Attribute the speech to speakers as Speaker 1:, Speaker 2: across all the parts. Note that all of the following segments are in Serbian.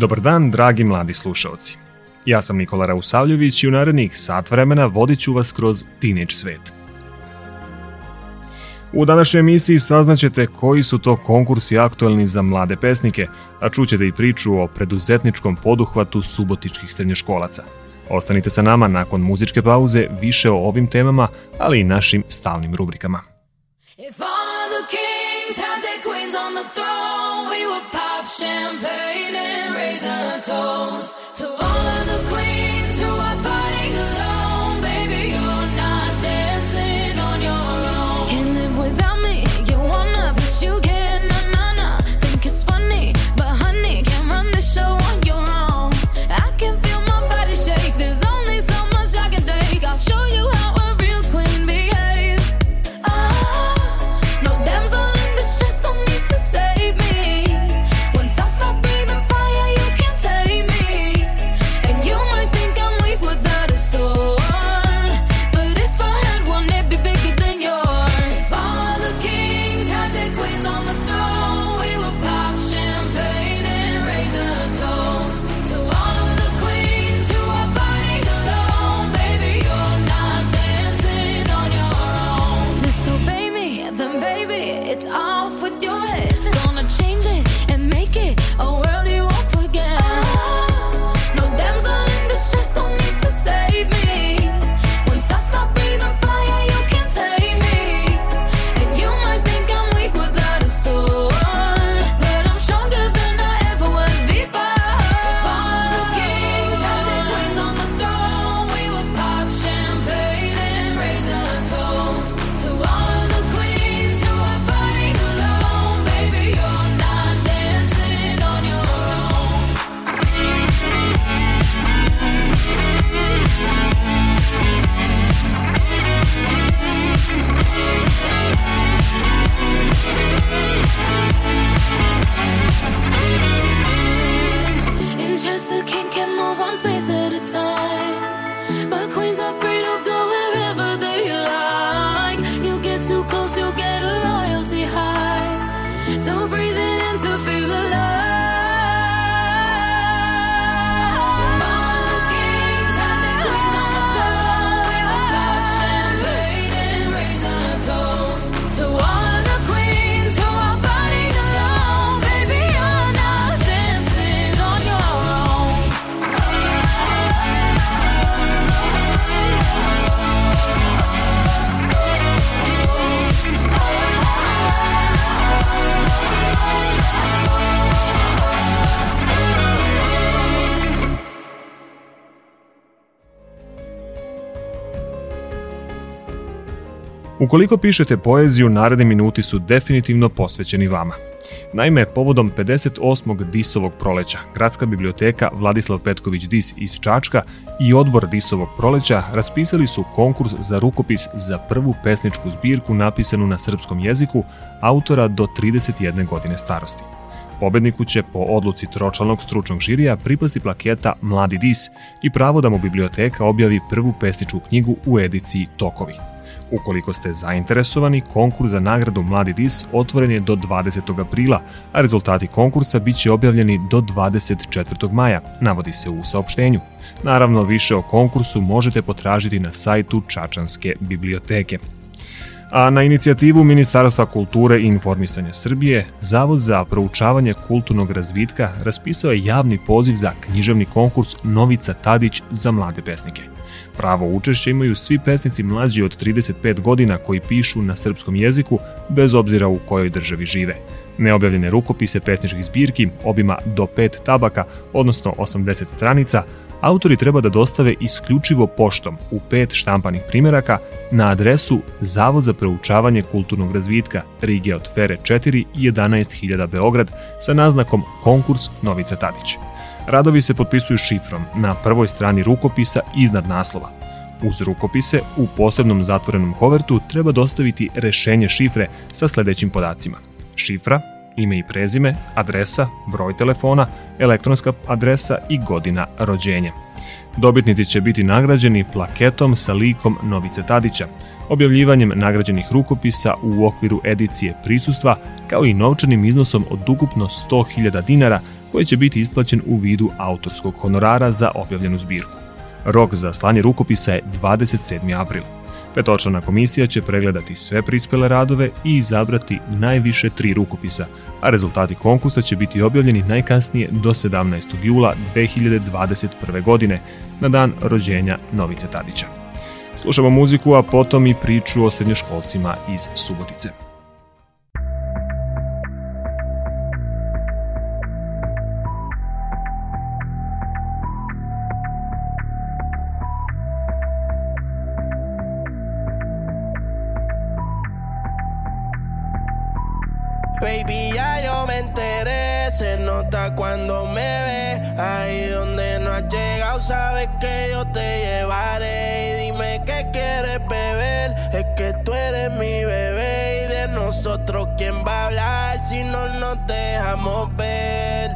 Speaker 1: Dobar dan, dragi mladi slušalci. Ja sam Nikola Rausavljević i u narednih sat vremena vodit ću vas kroz Teenage svet. U današnjoj emisiji saznaćete koji su to konkursi aktuelni za mlade pesnike, a čućete i priču o preduzetničkom poduhvatu subotičkih srednjoškolaca. Ostanite sa nama nakon muzičke pauze više o ovim temama, ali i našim stalnim rubrikama.
Speaker 2: If all of the kings had their queens on the throne, we would pop champagne and raise a
Speaker 1: Ukoliko pišete poeziju, naredni minuti su definitivno posvećeni vama. Naime, povodom 58. Disovog proleća, Gradska biblioteka Vladislav Petković Dis iz Čačka i odbor Disovog proleća raspisali su konkurs za rukopis za prvu pesničku zbirku napisanu na srpskom jeziku autora do 31 godine starosti. Pobedniku će po odluci tročlanog stručnog žirija pripasti plaketa Mladi Dis i pravo da mu biblioteka objavi prvu pesničku knjigu u ediciji Tokovi. Ukoliko ste zainteresovani, konkurs za nagradu Mladi Dis otvoren je do 20. aprila, a rezultati konkursa biće objavljeni do 24. maja, navodi se u saopštenju. Naravno, više o konkursu možete potražiti na sajtu Čačanske biblioteke. A na inicijativu Ministarstva kulture i informisanja Srbije, Zavod za proučavanje kulturnog razvitka raspisao je javni poziv za književni konkurs Novica Tadić za mlade pesnike. Pravo učešće imaju svi pesnici mlađi od 35 godina koji pišu na srpskom jeziku, bez obzira u kojoj državi žive. Neobjavljene rukopise pesničkih zbirki obima do 5 tabaka, odnosno 80 stranica, autori treba da dostave isključivo poštom u pet štampanih primjeraka na adresu Zavod za proučavanje kulturnog razvitka Rige od Fere 4 i 11.000 Beograd sa naznakom Konkurs Novice Tadić. Radovi se potpisuju šifrom na prvoj strani rukopisa iznad naslova. Uz rukopise u posebnom zatvorenom kovertu treba dostaviti rešenje šifre sa sledećim podacima. Šifra, ime i prezime, adresa, broj telefona, elektronska adresa i godina rođenja. Dobitnici će biti nagrađeni plaketom sa likom Novice Tadića, objavljivanjem nagrađenih rukopisa u okviru edicije prisustva, kao i novčanim iznosom od ukupno 100.000 dinara koji će biti isplaćen u vidu autorskog honorara za objavljenu zbirku. Rok za slanje rukopisa je 27. april. Petočlana komisija će pregledati sve prispele radove i izabrati najviše tri rukopisa, a rezultati konkursa će biti objavljeni najkasnije do 17. jula 2021. godine, na dan rođenja Novice Tadića. Slušamo muziku, a potom i priču o srednjoškolcima iz Subotice.
Speaker 3: Sabes que yo te llevaré. Y dime qué quieres beber, es que tú eres mi bebé. Y de nosotros, ¿quién va a hablar si no nos dejamos ver?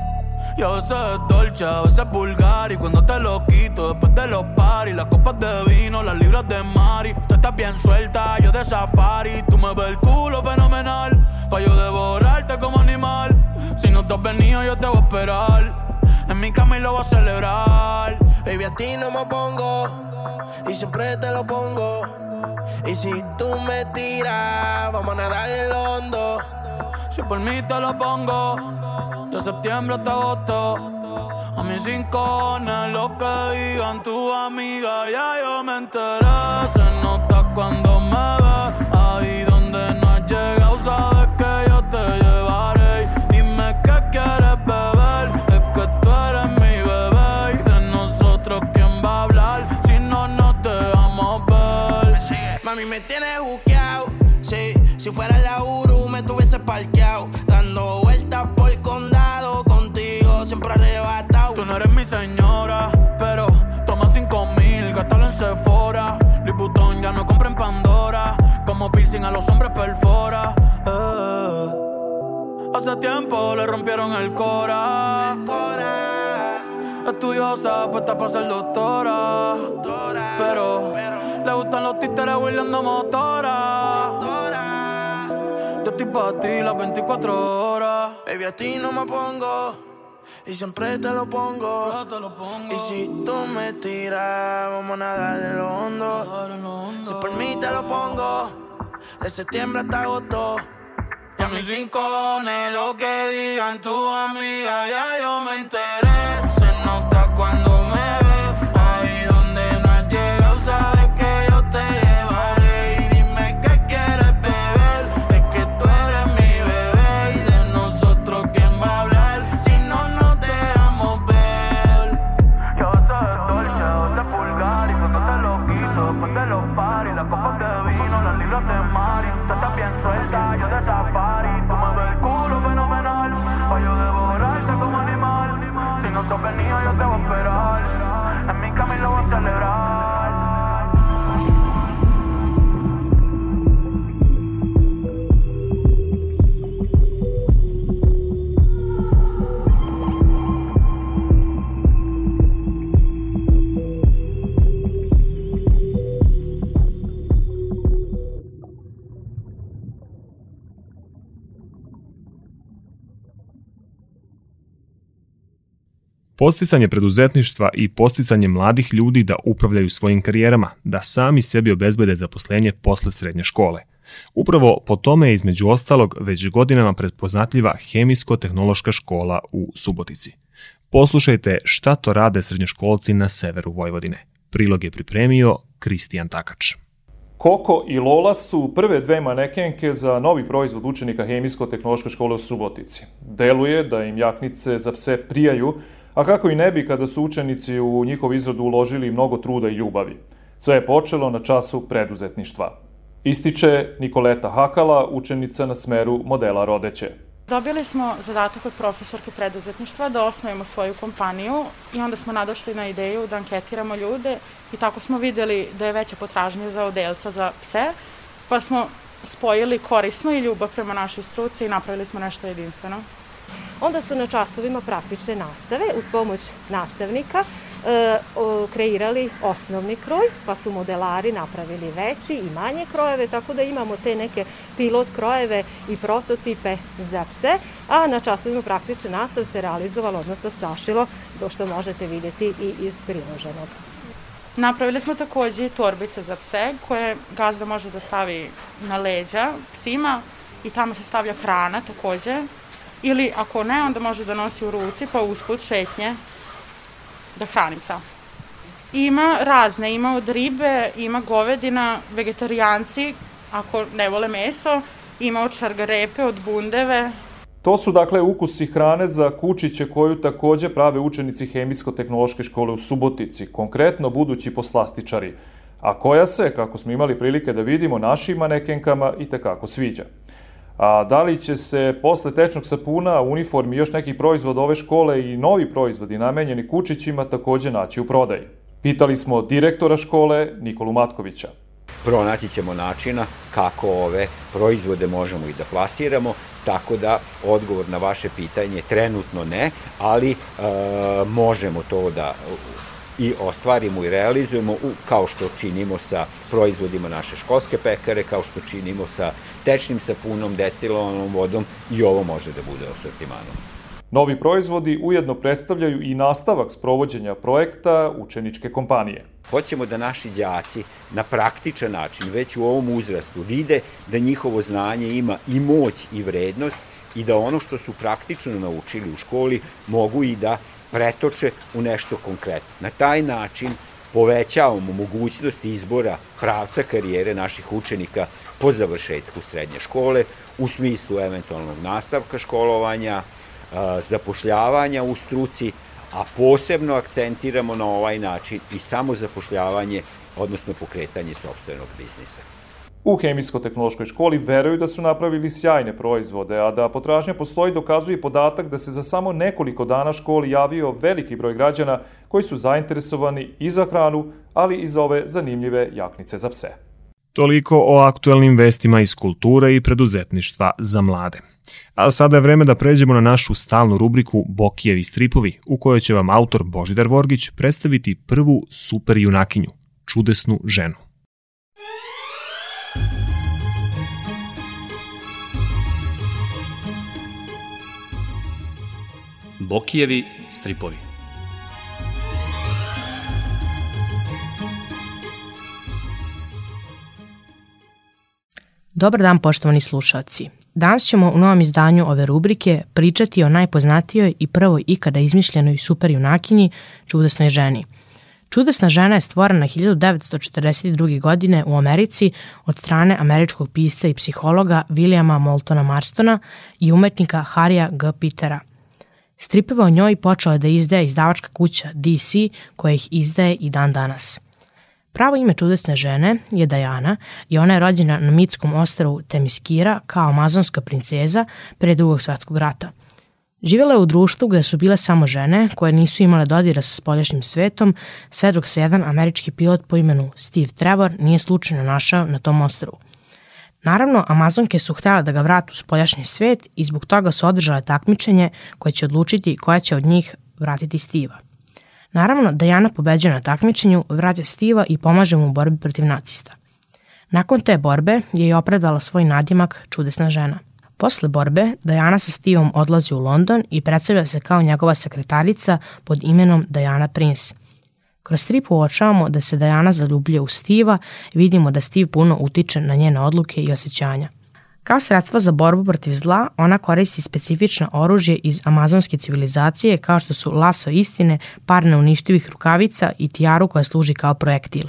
Speaker 4: Y a veces es dolce, a veces es vulgar. Y cuando te lo quito después de los paris Las copas de vino, las libras de mari. Tú estás bien suelta, yo de safari. Tú me ves el culo fenomenal Pa' yo devorarte como animal. Si no te has venido yo te voy a esperar. En mi cama y lo voy a celebrar
Speaker 3: Baby, a ti no me pongo Y siempre te lo pongo Y si tú me tiras Vamos a nadar el hondo
Speaker 4: Si por mí te lo pongo de septiembre hasta agosto. A mis rincones, lo que digan tu amiga, ya yo me enteré. Se nota cuando Sephora. Louis Vuitton ya no compra en Pandora. Como piercing a los hombres perfora. Eh. Hace tiempo le rompieron el cora. Estudiosa, puesta para ser doctora. Pero le gustan los títeres huirleando motora. Yo estoy para ti las 24 horas.
Speaker 3: Baby, a ti no me pongo. Y siempre te lo pongo.
Speaker 4: Yo te lo pongo.
Speaker 3: Y si tú me tiras, vamos a nadar en lo hondo.
Speaker 4: Dale, lo hondo.
Speaker 3: Si por mí te lo pongo. De septiembre hasta agosto.
Speaker 4: Y a mis rincones, lo que digan tu amiga, ya yo me enteré.
Speaker 1: Posticanje preduzetništva i posticanje mladih ljudi da upravljaju svojim karijerama, da sami sebi obezbede zaposlenje posle srednje škole. Upravo po tome je između ostalog već godinama pretpoznatljiva Hemijsko-tehnološka škola u Subotici. Poslušajte šta to rade srednjoškolci na severu Vojvodine. Prilog je pripremio Kristijan Takač.
Speaker 5: Koko i Lola su prve dve manekenke za novi proizvod učenika Hemijsko-tehnološke škole u Subotici. Deluje da im jaknice za pse prijaju, a kako i ne bi kada su učenici u njihov izradu uložili mnogo truda i ljubavi. Sve je počelo na času preduzetništva. Ističe Nikoleta Hakala, učenica na smeru modela rodeće.
Speaker 6: Dobili smo zadatak od profesorke preduzetništva da osnovimo svoju kompaniju i onda smo nadošli na ideju da anketiramo ljude i tako smo videli da je veća potražnja za odelca za pse, pa smo spojili korisno i ljubav prema našoj struci i napravili smo nešto jedinstveno.
Speaker 7: Onda su na časovima praktične nastave uz pomoć nastavnika e, o, kreirali osnovni kroj, pa su modelari napravili veći i manje krojeve, tako da imamo te neke pilot krojeve i prototipe za pse, a na časovima praktične nastave se realizovalo, odnosno sašilo, to što možete vidjeti i iz priloženog.
Speaker 6: Napravili smo takođe i torbice za pse koje gazda može da stavi na leđa psima i tamo se stavlja hrana takođe ili ako ne, onda može da nosi u ruci pa usput šetnje da hrani psa. Ima razne, ima od ribe, ima govedina, vegetarijanci, ako ne vole meso, ima od šargarepe, od bundeve.
Speaker 5: To su dakle ukusi hrane za kučiće koju takođe prave učenici Hemijsko-tehnološke škole u Subotici, konkretno budući poslastičari, a koja se, kako smo imali prilike da vidimo, našim manekenkama i tekako sviđa. A da li će se posle tečnog sapuna, uniformi i još nekih proizvoda ove škole i novi proizvodi namenjeni kučićima takođe naći u prodaji? Pitali smo direktora škole Nikolu Matkovića.
Speaker 8: Pronaći ćemo načina kako ove proizvode možemo i da plasiramo, tako da odgovor na vaše pitanje trenutno ne, ali e, možemo to da i ostvarimo i realizujemo u, kao što činimo sa proizvodima naše školske pekare, kao što činimo sa tečnim sapunom, destilovanom vodom i ovo može da bude u sortimanu.
Speaker 5: Novi proizvodi ujedno predstavljaju i nastavak sprovođenja projekta učeničke kompanije.
Speaker 8: Hoćemo da naši đaci na praktičan način, već u ovom uzrastu, vide da njihovo znanje ima i moć i vrednost i da ono što su praktično naučili u školi mogu i da pretoče u nešto konkretno. Na taj način povećavamo mogućnosti izbora pravca karijere naših učenika po završetku srednje škole u smislu eventualnog nastavka školovanja, zapošljavanja u struci, a posebno akcentiramo na ovaj način i samo zapošljavanje, odnosno pokretanje sobstvenog biznisa.
Speaker 5: U Hemijsko-tehnološkoj školi veruju da su napravili sjajne proizvode, a da potražnja postoji dokazuje podatak da se za samo nekoliko dana školi javio veliki broj građana koji su zainteresovani i za hranu, ali i za ove zanimljive jaknice za pse.
Speaker 1: Toliko o aktuelnim vestima iz kulture i preduzetništva za mlade. A sada je vreme da pređemo na našu stalnu rubriku Bokijevi stripovi, u kojoj će vam autor Božidar Vorgić predstaviti prvu super junakinju, čudesnu ženu.
Speaker 9: Bokijevi stripovi.
Speaker 10: Dobar dan poštovani slušalci. Danas ćemo u novom izdanju ove rubrike pričati o najpoznatijoj i prvoj ikada izmišljenoj super junakinji, čudesnoj ženi. Čudesna žena je stvorena 1942. godine u Americi od strane američkog pisca i psihologa Williama Moultona Marstona i umetnika Harija G. Petera – Stripeve o njoj počela da izdaje izdavačka kuća DC koja ih izdaje i dan danas. Pravo ime čudesne žene je Dajana i ona je rođena na mitskom ostravu Temiskira kao amazonska princeza pre drugog svetskog rata. Živjela je u društvu gde su bile samo žene koje nisu imale dodira sa spoljašnjim svetom, sve dok se jedan američki pilot po imenu Steve Trevor nije slučajno našao na tom ostravu – Naravno, Amazonke su htjela da ga vratu u spoljašnji svet i zbog toga su održale takmičenje koje će odlučiti koja će od njih vratiti Stiva. Naravno, Dajana pobeđa na takmičenju, vraća Stiva i pomaže mu u borbi protiv nacista. Nakon te borbe je i opredala svoj nadimak čudesna žena. Posle borbe, Dajana sa Stivom odlazi u London i predstavlja se kao njegova sekretarica pod imenom Dajana Prince – Kroz strip uočavamo da se Dajana zaljubljuje u Stiva i vidimo da Stiv puno utiče na njene odluke i osjećanja. Kao sredstvo za borbu protiv zla, ona koristi specifično oružje iz amazonske civilizacije kao što su laso istine, par neuništivih rukavica i tijaru koja služi kao projektil.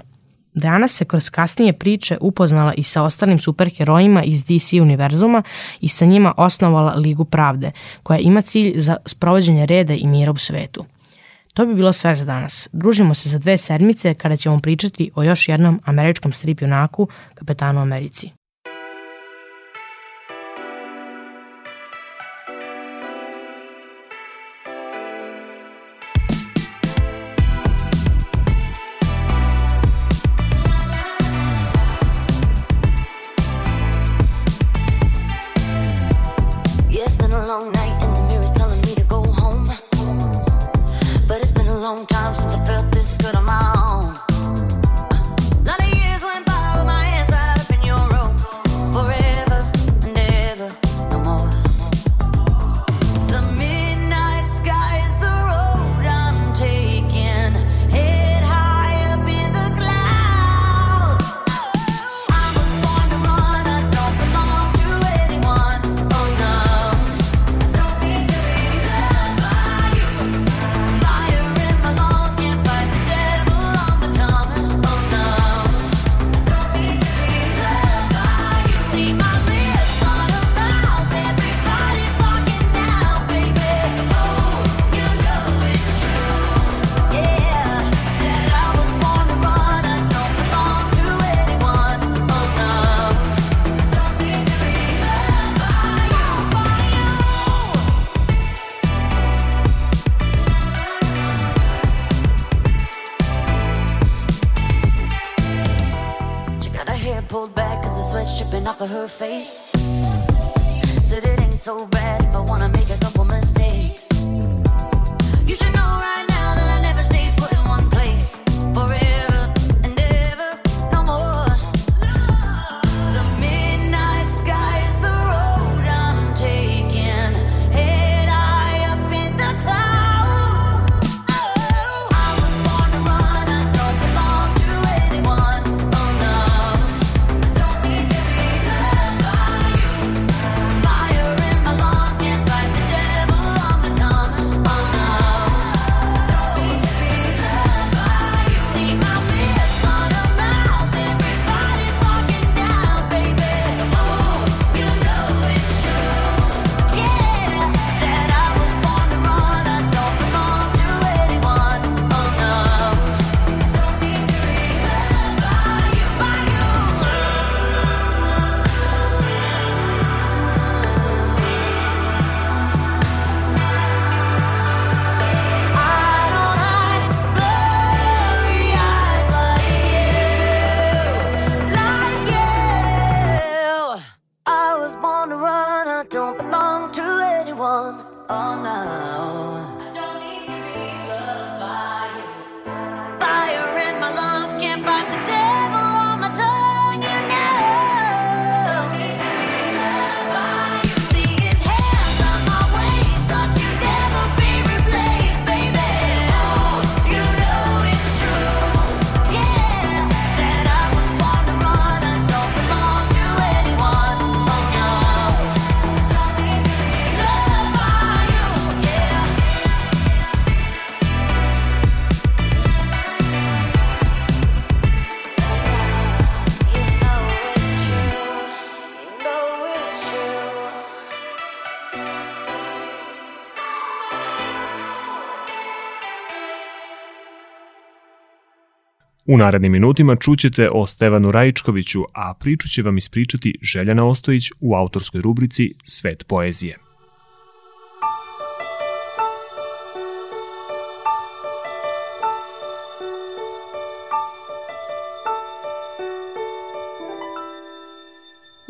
Speaker 11: Diana se kroz kasnije priče upoznala i sa ostalim superherojima iz DC univerzuma i sa njima osnovala Ligu pravde, koja ima cilj za sprovođenje reda i mira u svetu. To bi bilo sve za danas. Družimo se za dve sedmice kada ćemo pričati o još jednom američkom strip junaku, kapetanu Americi.
Speaker 1: U narednim minutima čućete o Stevanu Rajičkoviću, a priču će vam ispričati Željana Ostojić u autorskoj rubrici Svet poezije.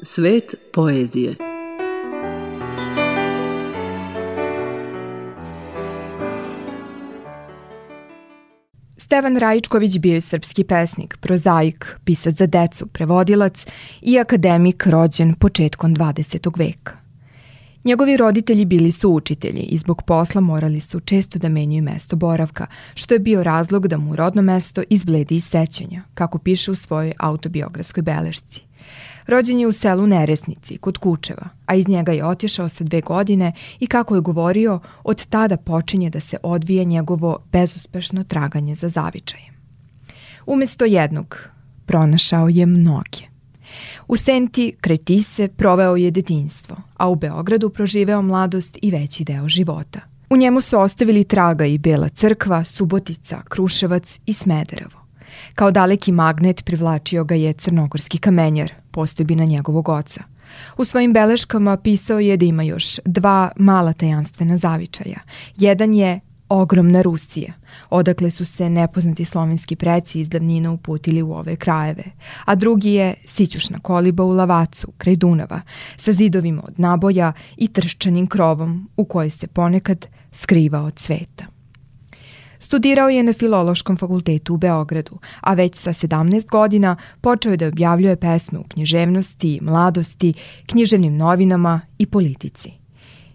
Speaker 12: Svet poezije
Speaker 13: Stevan Rajičković bio je srpski pesnik, prozaik, pisac za decu, prevodilac i akademik rođen početkom 20. veka. Njegovi roditelji bili su učitelji i zbog posla morali su često da menjaju mesto boravka, što je bio razlog da mu rodno mesto izbledi iz sećanja, kako piše u svojoj autobiografskoj belešci – Rođen je u selu Neresnici, kod Kučeva, a iz njega je otišao sa dve godine i kako je govorio, od tada počinje da se odvija njegovo bezuspešno traganje za zavičajem. Umesto jednog, pronašao je mnoge. U Senti, Kretise, proveo je detinstvo, a u Beogradu proživeo mladost i veći deo života. U njemu su ostavili traga i Bela crkva, Subotica, Kruševac i Smederevo. Kao daleki magnet privlačio ga je crnogorski kamenjar, postojbina njegovog oca. U svojim beleškama pisao je da ima još dva mala tajanstvena zavičaja. Jedan je ogromna Rusija, odakle su se nepoznati slovenski preci iz davnina uputili u ove krajeve, a drugi je Sićušna koliba u Lavacu, kraj Dunava, sa zidovima od naboja i trščanim krovom u kojoj se ponekad skriva od sveta. Studirao je na Filološkom fakultetu u Beogradu, a već sa 17 godina počeo je da objavljuje pesme u književnosti, mladosti, književnim novinama i politici.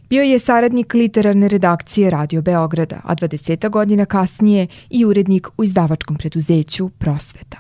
Speaker 13: Bio je saradnik literarne redakcije Radio Beograda, a 20 godina kasnije i urednik u izdavačkom preduzeću Prosveta.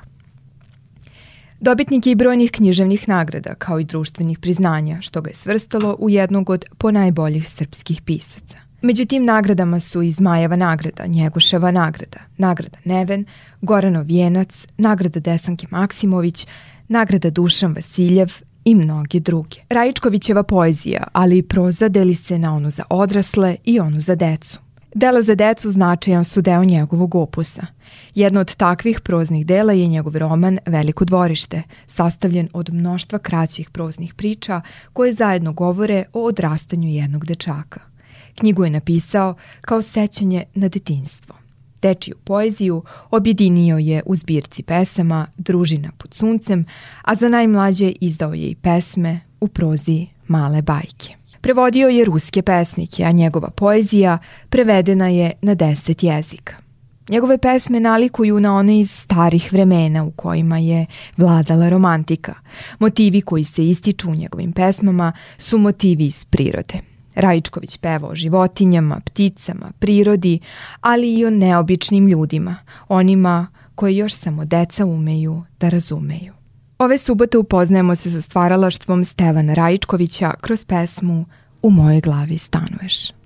Speaker 13: Dobitnik je i brojnih književnih nagrada, kao i društvenih priznanja, što ga je svrstalo u jednog od ponajboljih srpskih pisaca. Među tim nagradama su i Zmajeva nagrada, Njegoševa nagrada, nagrada Neven, Goranov vijenac, nagrada Desanke Maksimović, nagrada Dušan Vasiljev i mnoge druge. Rajičkovićeva poezija, ali i proza deli se na onu za odrasle i onu za decu. Dela za decu značajan su deo njegovog opusa. Jedno od takvih proznih dela je njegov roman Veliko dvorište, sastavljen od mnoštva kraćih proznih priča koje zajedno govore o odrastanju jednog dečaka. Knjigu je napisao kao sećanje na detinjstvo. Dečiju poeziju objedinio je u zbirci pesama Družina pod suncem, a za najmlađe izdao je i pesme u prozi Male bajke. Prevodio je ruske pesnike, a njegova poezija prevedena je na deset jezika. Njegove pesme nalikuju na one iz starih vremena u kojima je vladala romantika. Motivi koji se ističu u njegovim pesmama su motivi iz prirode. Rajičković peva o životinjama, pticama, prirodi, ali i o neobičnim ljudima, onima koje još samo deca umeju da razumeju. Ove subote upoznajemo se sa stvaralaštvom Stevana Rajičkovića kroz pesmu U mojoj glavi stanuješ.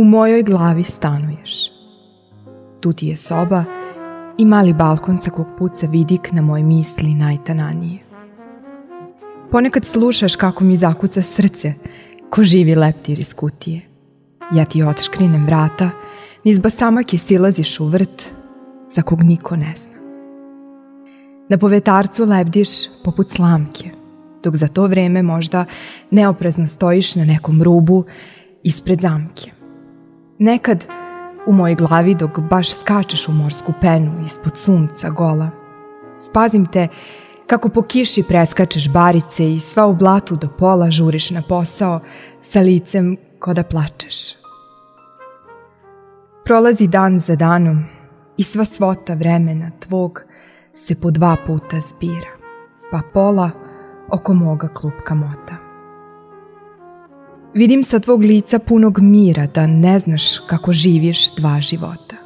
Speaker 13: U mojoj glavi stanuješ. Tu ti je soba i mali balkon sa kog puca vidik na moje misli najtananije. Ponekad slušaš kako mi zakuca srce, ko živi leptir iz kutije. Ja ti otškrinem vrata, niz basamake silaziš u vrt, za kog niko ne zna. Na povetarcu lebdiš poput slamke, dok za to vreme možda neoprezno stojiš na nekom rubu ispred zamke. Nekad u mojoj glavi dok baš skačeš u morsku penu ispod sunca gola. Spazim te kako po kiši preskačeš barice i sva u blatu do pola žuriš na posao sa licem ko da plačeš. Prolazi dan za danom i sva svota vremena tvog se po dva puta zbira, pa pola oko moga klupka mota. Vidim sa tvog lica punog mira da ne znaš kako živiš dva života.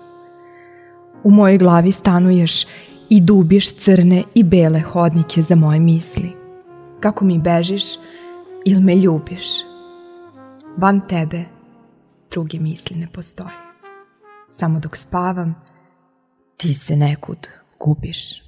Speaker 13: U mojoj glavi stanuješ i dubiš crne i bele hodnike za moje misli. Kako mi bežiš ili me ljubiš. Van tebe druge misli ne postoje. Samo dok spavam, ti se nekud gubiš.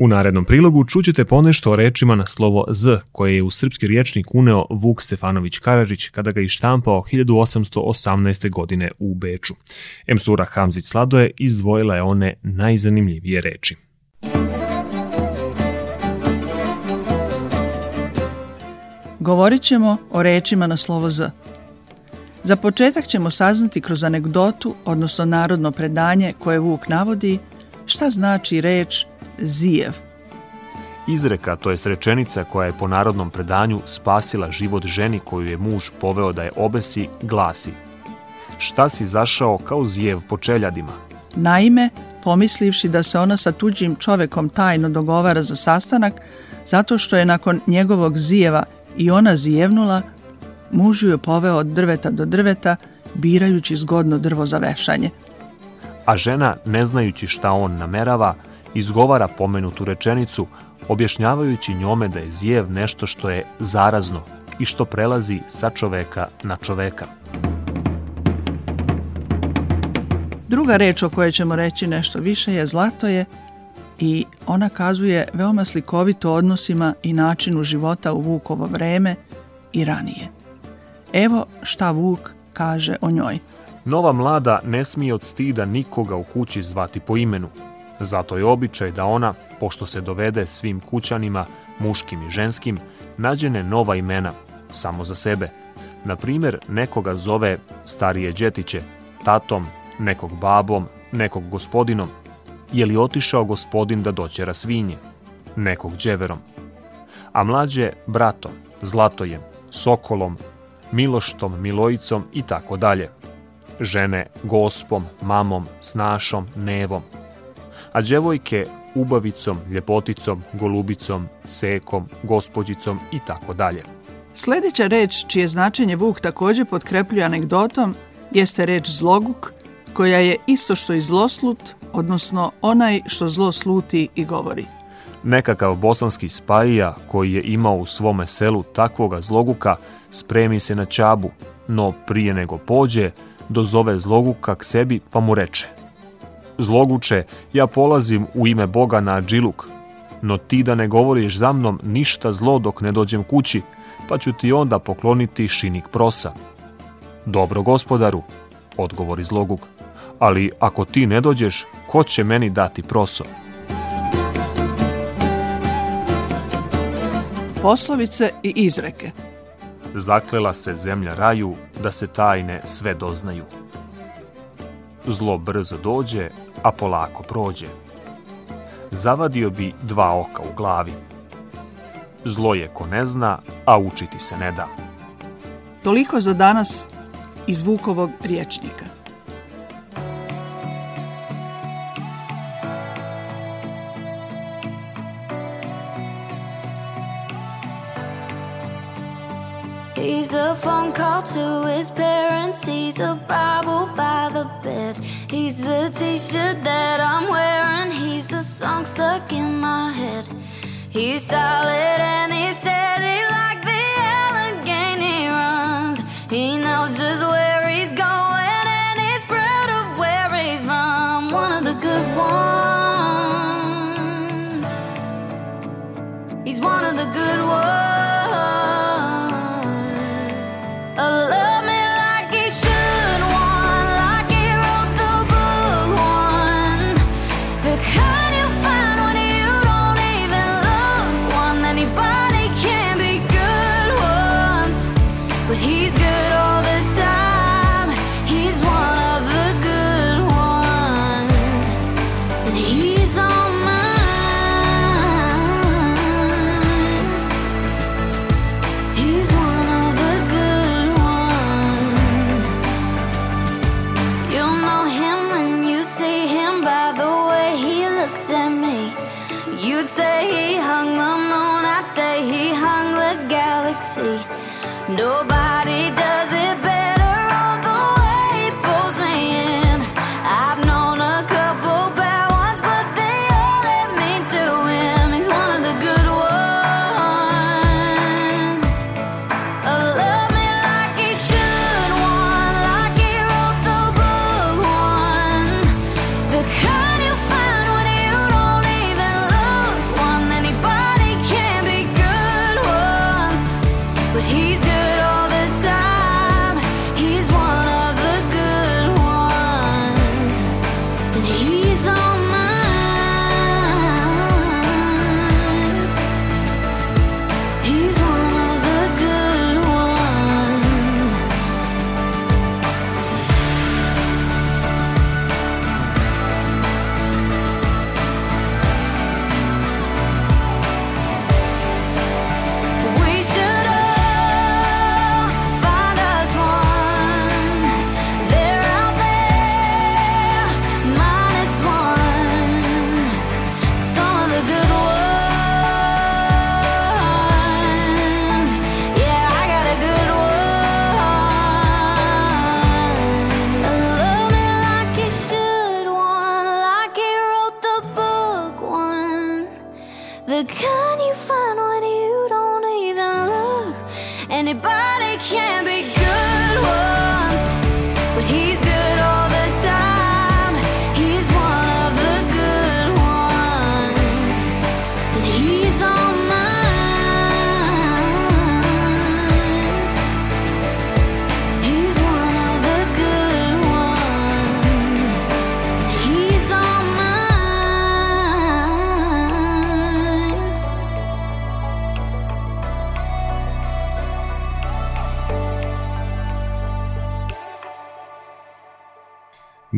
Speaker 1: U narednom prilogu čućete ponešto o rečima na slovo Z koje je u srpski riječnik uneo Vuk Stefanović Karadžić kada ga je štampao 1818. godine u Beču. Emsura Hamzić Sladoje izdvojila je one najzanimljivije reči.
Speaker 14: Govorit ćemo o rečima na slovo Z. Za početak ćemo saznati kroz anegdotu, odnosno narodno predanje koje Vuk navodi, šta znači reč zijev.
Speaker 1: Izreka, to jest rečenica koja je po narodnom predanju spasila život ženi koju je muž poveo da je obesi, glasi Šta si zašao kao zijev po čeljadima?
Speaker 14: Naime, pomislivši da se ona sa tuđim čovekom tajno dogovara za sastanak, zato što je nakon njegovog zijeva i ona zijevnula, muž ju je poveo od drveta do drveta, birajući zgodno drvo za vešanje.
Speaker 1: A žena, ne znajući šta on namerava, izgovara pomenutu rečenicu, objašnjavajući njome da je zijev nešto što je zarazno i što prelazi sa čoveka na čoveka.
Speaker 14: Druga reč o kojoj ćemo reći nešto više je zlatoje i ona kazuje veoma slikovito odnosima i načinu života u Vukovo vreme i ranije. Evo šta Vuk kaže o njoj.
Speaker 1: Nova mlada ne smije od stida nikoga u kući zvati po imenu. Zato je običaj da ona, pošto se dovede svim kućanima, muškim i ženskim, nađene nova imena, samo za sebe. Na primjer, nekoga zove starije džetiće, tatom, nekog babom, nekog gospodinom. Je li otišao gospodin da doćera svinje? Nekog dževerom. A mlađe bratom, zlatojem, sokolom, miloštom, milojicom i tako dalje. Žene gospom, mamom, snašom, nevom. A djevojke ubavicom, ljepoticom, golubicom, sekom, gospođicom i tako dalje.
Speaker 14: Sljedeća reč, čije značenje Vuk također potkrepljuje anegdotom, jeste reč zloguk, koja je isto što i zloslut, odnosno onaj što zlo sluti i govori.
Speaker 1: Nekakav bosanski spajija koji je imao u svome selu takvoga zloguka spremi se na čabu, no prije nego pođe, dozove zloguka k sebi pa mu reče Zloguče, ja polazim u ime Boga na džiluk, no ti da ne govoriš za mnom ništa zlo dok ne dođem kući, pa ću ti onda pokloniti šinik prosa. Dobro gospodaru, odgovori zloguk, ali ako ti ne dođeš, ko će meni dati proso?
Speaker 14: Poslovice i izreke.
Speaker 1: Zaklela se zemlja raju da se tajne sve doznaju. Zlo brzo dođe, a polako prođe. Zavadio bi dva oka u glavi. Zlo je ko ne zna, a učiti se ne da.
Speaker 14: Toliko za danas iz Vukovog riječnika.
Speaker 15: A phone call to his parents. He's a Bible by the bed. He's the t shirt that I'm wearing. He's a song stuck in my head. He's solid and he's steady like the Allegheny runs. He knows just where he's going and he's proud of where he's from. One of the good ones. He's one of the good ones.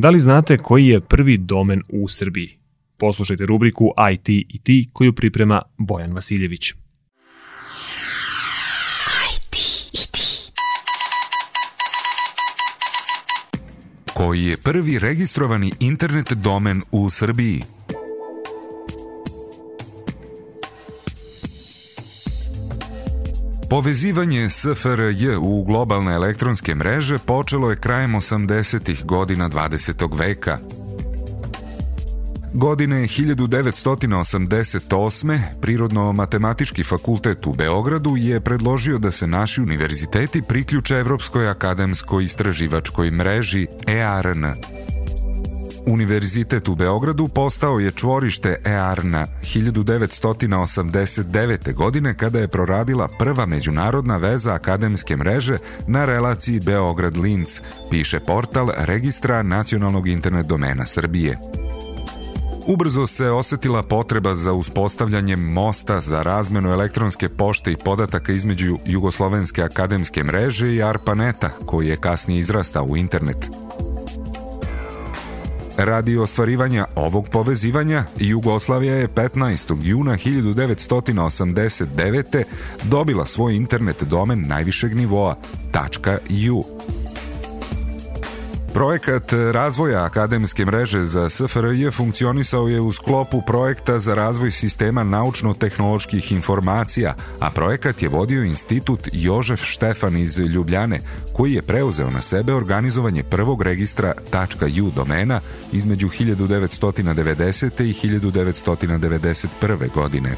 Speaker 1: Da li znate koji je prvi domen u Srbiji? Poslušajte rubriku IT i ti koju priprema Bojan Vasiljević.
Speaker 16: Koji je prvi registrovani internet domen u Srbiji? Povezivanje SFRJ u globalne elektronske mreže počelo je krajem 80. godina 20. veka. Godine 1988. Prirodno-matematički fakultet u Beogradu je predložio da se naši univerziteti priključe Evropskoj akademskoj istraživačkoj mreži EARN. Univerzitet u Beogradu postao je čvorište EARN-a 1989. godine kada je proradila prva međunarodna veza akademske mreže na relaciji Beograd-Linz, piše portal Registra nacionalnog internet domena Srbije. Ubrzo se osetila potreba za uspostavljanjem mosta za razmenu elektronske pošte i podataka između Jugoslovenske akademske mreže i ARPANETA, koji je kasnije izrastao u internet. Radi ostvarivanja ovog povezivanja, Jugoslavija je 15. juna 1989. dobila svoj internet domen najvišeg nivoa .u. Projekat razvoja akademske mreže za SFRJ funkcionisao je u sklopu projekta za razvoj sistema naučno-tehnoloških informacija, a projekat je vodio institut Jožef Štefan iz Ljubljane, koji je preuzeo na sebe organizovanje prvog registra .u domena između 1990. i 1991. godine.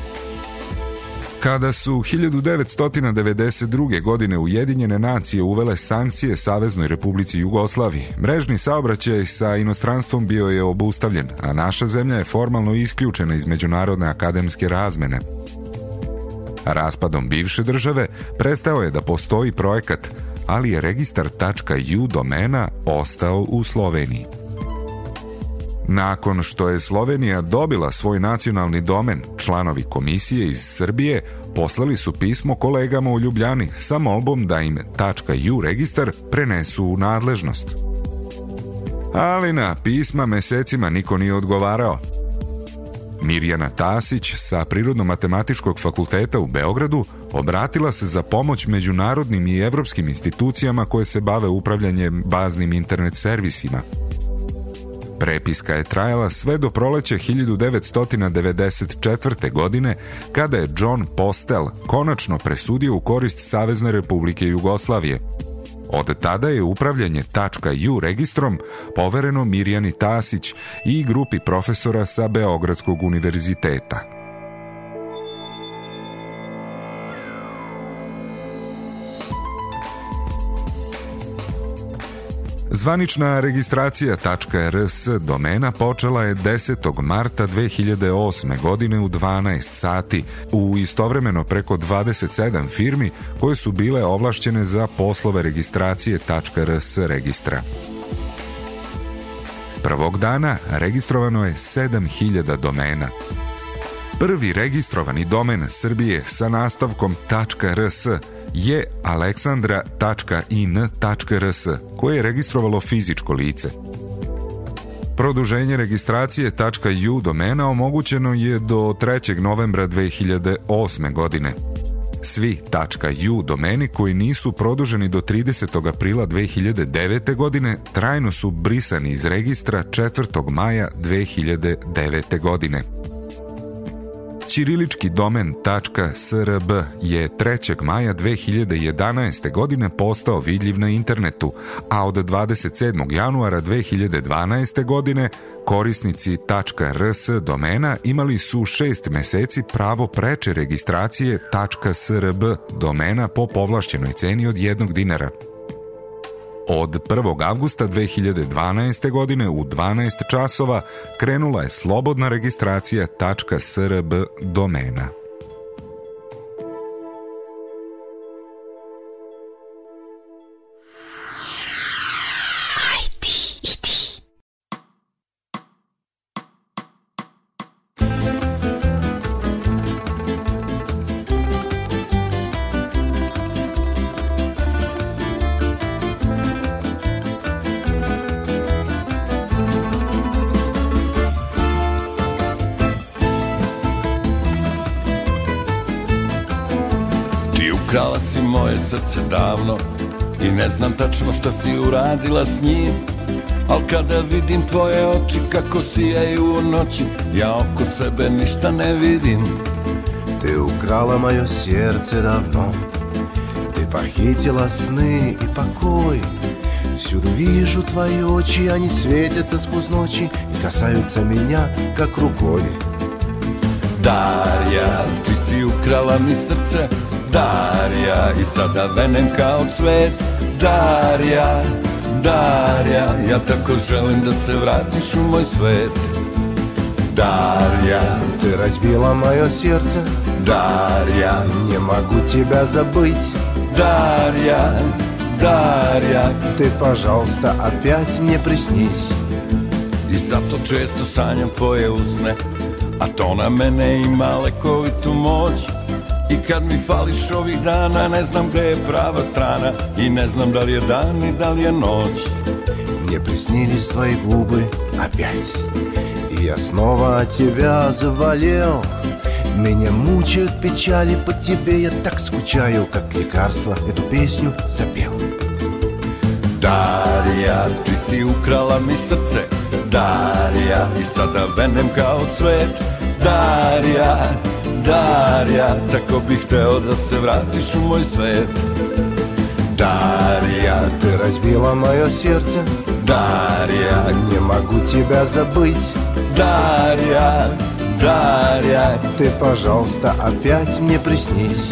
Speaker 16: Kada su 1992. godine Ujedinjene nacije uvele sankcije Saveznoj Republici Jugoslaviji, mrežni saobraćaj sa inostranstvom bio je obustavljen, a naša zemlja je formalno isključena iz međunarodne akademske razmene. Raspadom bivše države prestao je da postoji projekat, ali je registar .u domena ostao u Sloveniji. Nakon što je Slovenija dobila svoj nacionalni domen, članovi komisije iz Srbije poslali su pismo kolegama u Ljubljani sa molbom da im .u registar prenesu u nadležnost. Ali na pisma mesecima niko nije odgovarao. Mirjana Tasić sa Prirodno-matematičkog fakulteta u Beogradu obratila se za pomoć međunarodnim i evropskim institucijama koje se bave upravljanjem baznim internet servisima – Prepiska je trajala sve do proleća 1994. godine, kada je John Postel konačno presudio u korist Savezne republike Jugoslavije. Od tada je upravljanje .ju registrom povereno Mirjani Tasić i grupi profesora sa Beogradskog univerziteta. Zvanična registracija .rs domena počela je 10. marta 2008. godine u 12 sati u istovremeno preko 27 firmi koje su bile ovlašćene za poslove registracije .rs registra. Prvog dana registrovano je 7000 domena. Prvi registrovani domen Srbije sa nastavkom .rs je aleksandra.in.rs koje je registrovalo fizičko lice. Produženje registracije .u domena omogućeno je do 3. novembra 2008. godine. Svi .u domeni koji nisu produženi do 30. aprila 2009. godine trajno su brisani iz registra 4. maja 2009. godine. Ćirilički domen .srb je 3. maja 2011. godine postao vidljiv na internetu, a od 27. januara 2012. godine korisnici .rs domena imali su šest meseci pravo preče registracije .srb domena po povlašćenoj ceni od jednog dinara. Od 1. avgusta 2012. godine u 12 časova krenula je slobodna registracija .srb domena.
Speaker 17: Moje srce davno I ne znam tačno šta si uradila s njim Al kada vidim tvoje oči kako sijaju u noći Ja oko sebe ništa ne vidim.
Speaker 18: Ты украла мое сердце давно Ты похитила сны и покой Всюду вижу твои очи, они светятся сквозь ночи И касаются меня, как рукой
Speaker 17: Darja, ti si ukrala mi srce Darja I sada venem kao cvet. Darja, Darja Ja tako želim da se vratiš u moj svet. Дарья
Speaker 18: Ты разбила мое сердце
Speaker 17: Дарья
Speaker 18: Не могу тебя забыть
Speaker 17: Дарья, Дарья
Speaker 18: Ты, пожалуйста, опять мне приснись
Speaker 17: I zato često sanjam tvoje usne A to na mene ima lekovitu moć I kad mi fališ ovih dana Ne znam gde je prava strana I ne znam da li je dan i da li je noć
Speaker 18: Мне приснились твои губы опять И я снова от тебя заболел Меня мучают печали по тебе Я так скучаю, как лекарство Эту песню запел
Speaker 17: Darija, ti si ukrala mi srce Darija, i sada venem kao cvet Darija, Darija, tako bih hteo da se vratiš u moj svet. Дарья,
Speaker 18: ты разбила мое сердце
Speaker 17: Дарья,
Speaker 18: не могу тебя забыть
Speaker 17: Дарья, Дарья
Speaker 18: Ты, пожалуйста, опять мне приснись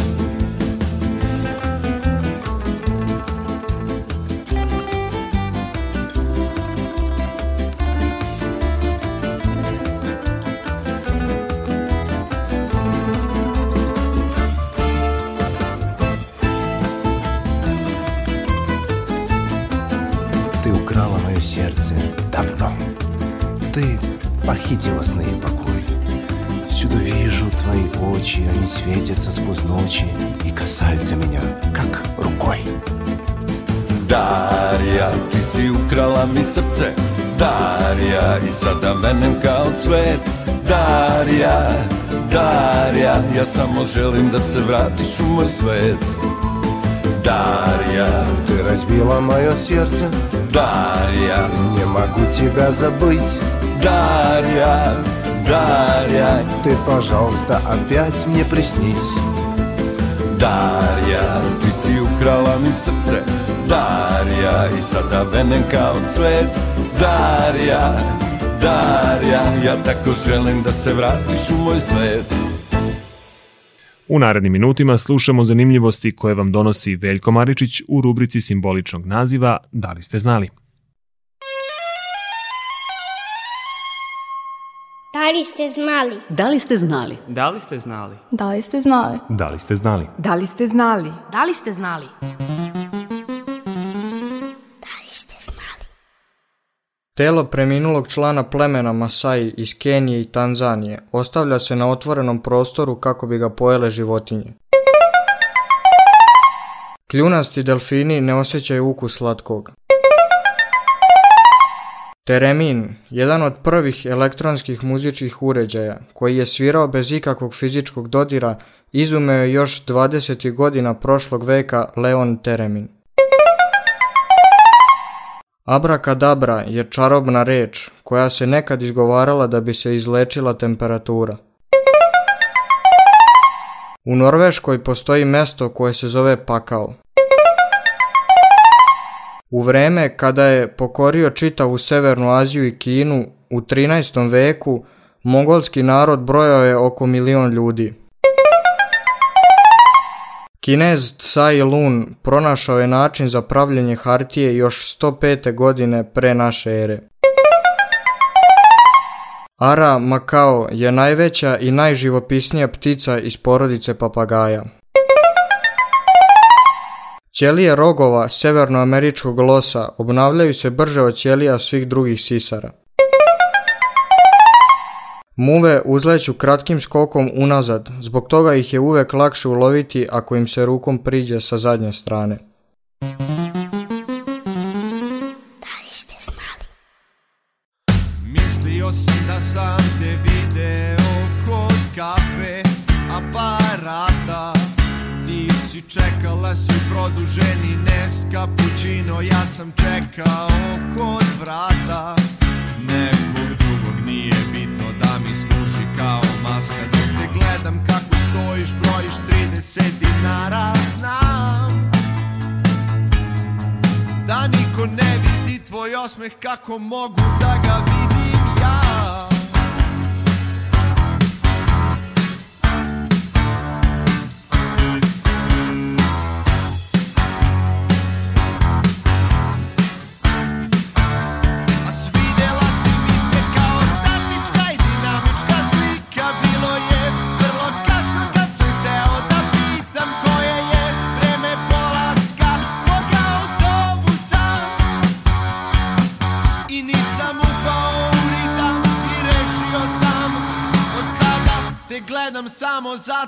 Speaker 17: sada menem kao cvet. Darja, Darja Ja samo želim da se vratiš u moj svet. Дарья
Speaker 18: Ты разбила мое сердце
Speaker 17: Дарья
Speaker 18: Не могу тебя забыть
Speaker 17: Дарья, Дарья
Speaker 18: Ты, пожалуйста, опять мне приснись
Speaker 17: Дарья, ты си украла ми сердце, Дарья, и сада венен као цвет Дарья, Darja, ja tako želim da se vratiš u moj svet
Speaker 1: U narednim minutima slušamo zanimljivosti koje vam donosi Veljko Maričić u rubrici simboličnog naziva Da li ste znali?
Speaker 19: Da li ste znali?
Speaker 20: Da li ste znali?
Speaker 21: Da li ste znali?
Speaker 20: Da li ste znali?
Speaker 1: Da li ste znali?
Speaker 13: Da li ste znali?
Speaker 11: Da li ste znali?
Speaker 22: Telo preminulog člana plemena Masai iz Kenije i Tanzanije ostavlja se na otvorenom prostoru kako bi ga pojele životinje. Kljunasti delfini ne osjećaju ukus slatkog. Teremin, jedan od prvih elektronskih muzičkih uređaja, koji je svirao bez ikakvog fizičkog dodira, izumeo je još 20. godina prošlog veka Leon Teremin. Abrakadabra je čarobna reč koja se nekad izgovarala da bi se izlečila temperatura. U Norveškoj postoji mesto koje se zove Pakao. U vreme kada je pokorio čitavu Severnu Aziju i Kinu u 13. veku, mongolski narod brojao je oko milion ljudi. Kinez Tsai Lun pronašao je način za pravljenje hartije još 105. godine pre naše ere. Ara Makao je najveća i najživopisnija ptica iz porodice papagaja. Ćelije rogova severnoameričkog losa obnavljaju se brže od ćelija svih drugih sisara. Muve uzleću kratkim skokom unazad, zbog toga ih je uvek lakše uloviti ako im se rukom priđe sa zadnje strane.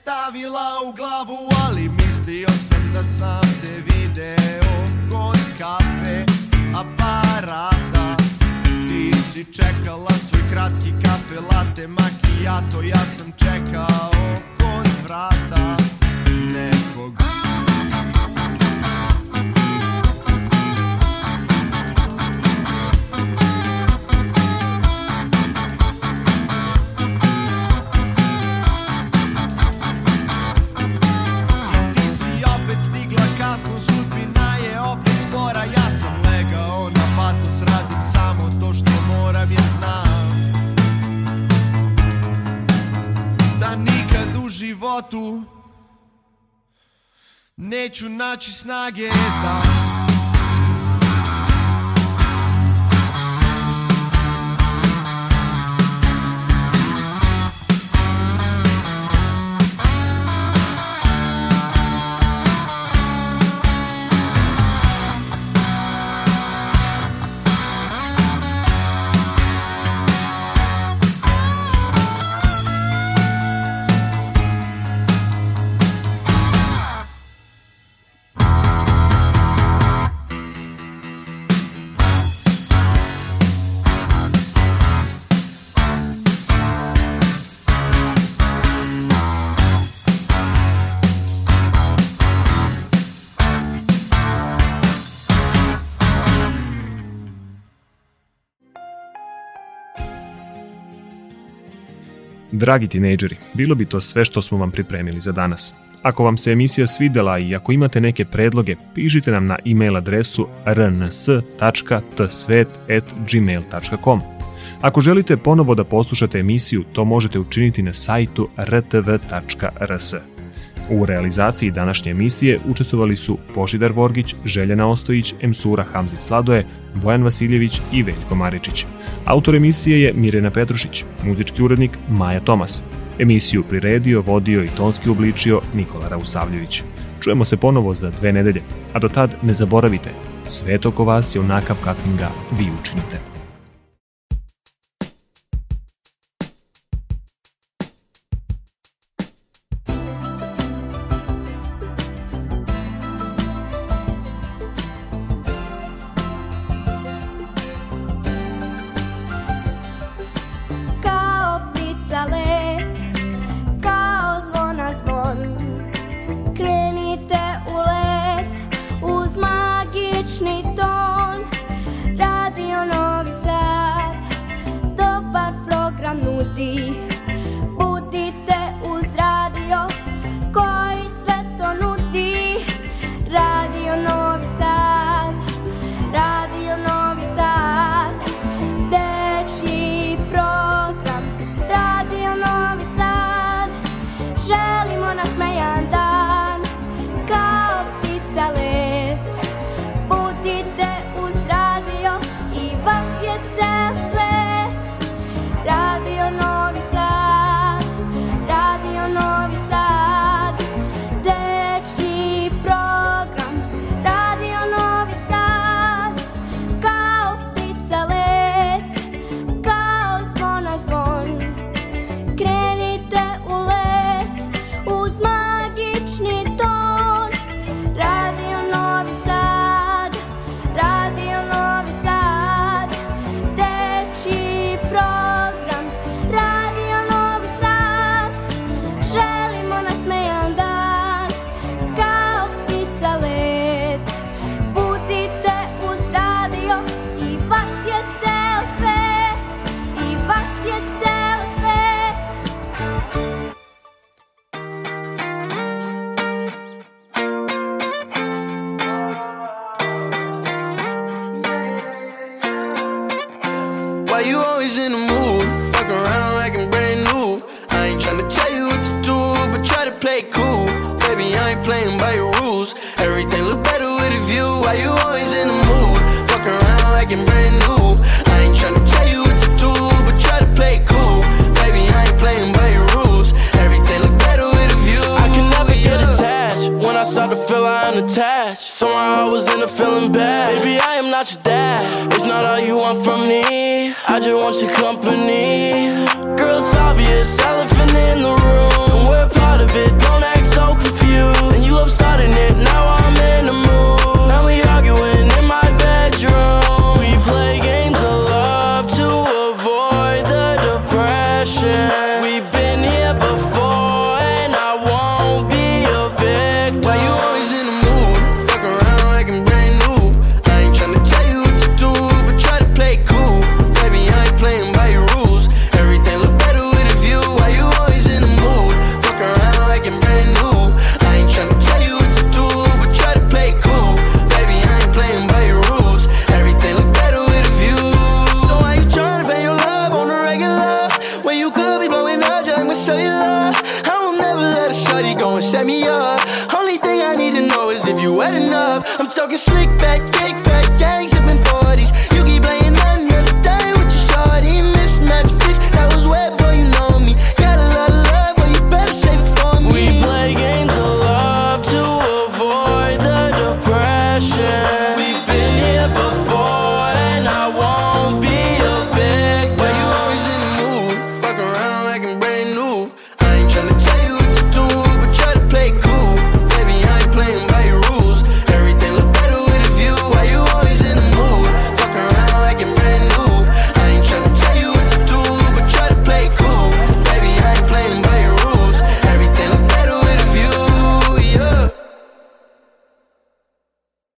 Speaker 23: stavila u glavu Ali mislio sam da sam te video kod kafe aparata. Ti si čekala svoj kratki kafe latte macchiato Ja sam čekao kod vrata nekog životu. Neću naći snage da
Speaker 24: Dragi tinejdžeri, bilo bi to sve što smo vam pripremili za danas. Ako vam se emisija svidela i ako imate neke predloge, pišite nam na e-mail adresu rns.tsvet.gmail.com. Ako želite ponovo da poslušate emisiju, to možete učiniti na sajtu rtv.rs. U realizaciji današnje emisije učestvovali su Božidar Vorgić, Željana Ostojić, Emsura Hamzic Sladoje, Bojan Vasiljević i Veljko Maričić. Autor emisije je Mirjana Petrušić, muzički urednik Maja Tomas. Emisiju priredio, vodio i tonski obličio Nikola Rausavljević. Čujemo se ponovo za dve nedelje, a do tad ne zaboravite, svet oko vas je onakav kakvim ga vi učinite.
Speaker 20: need. I
Speaker 21: just want your company. Girl, it's obvious, elephant in the room.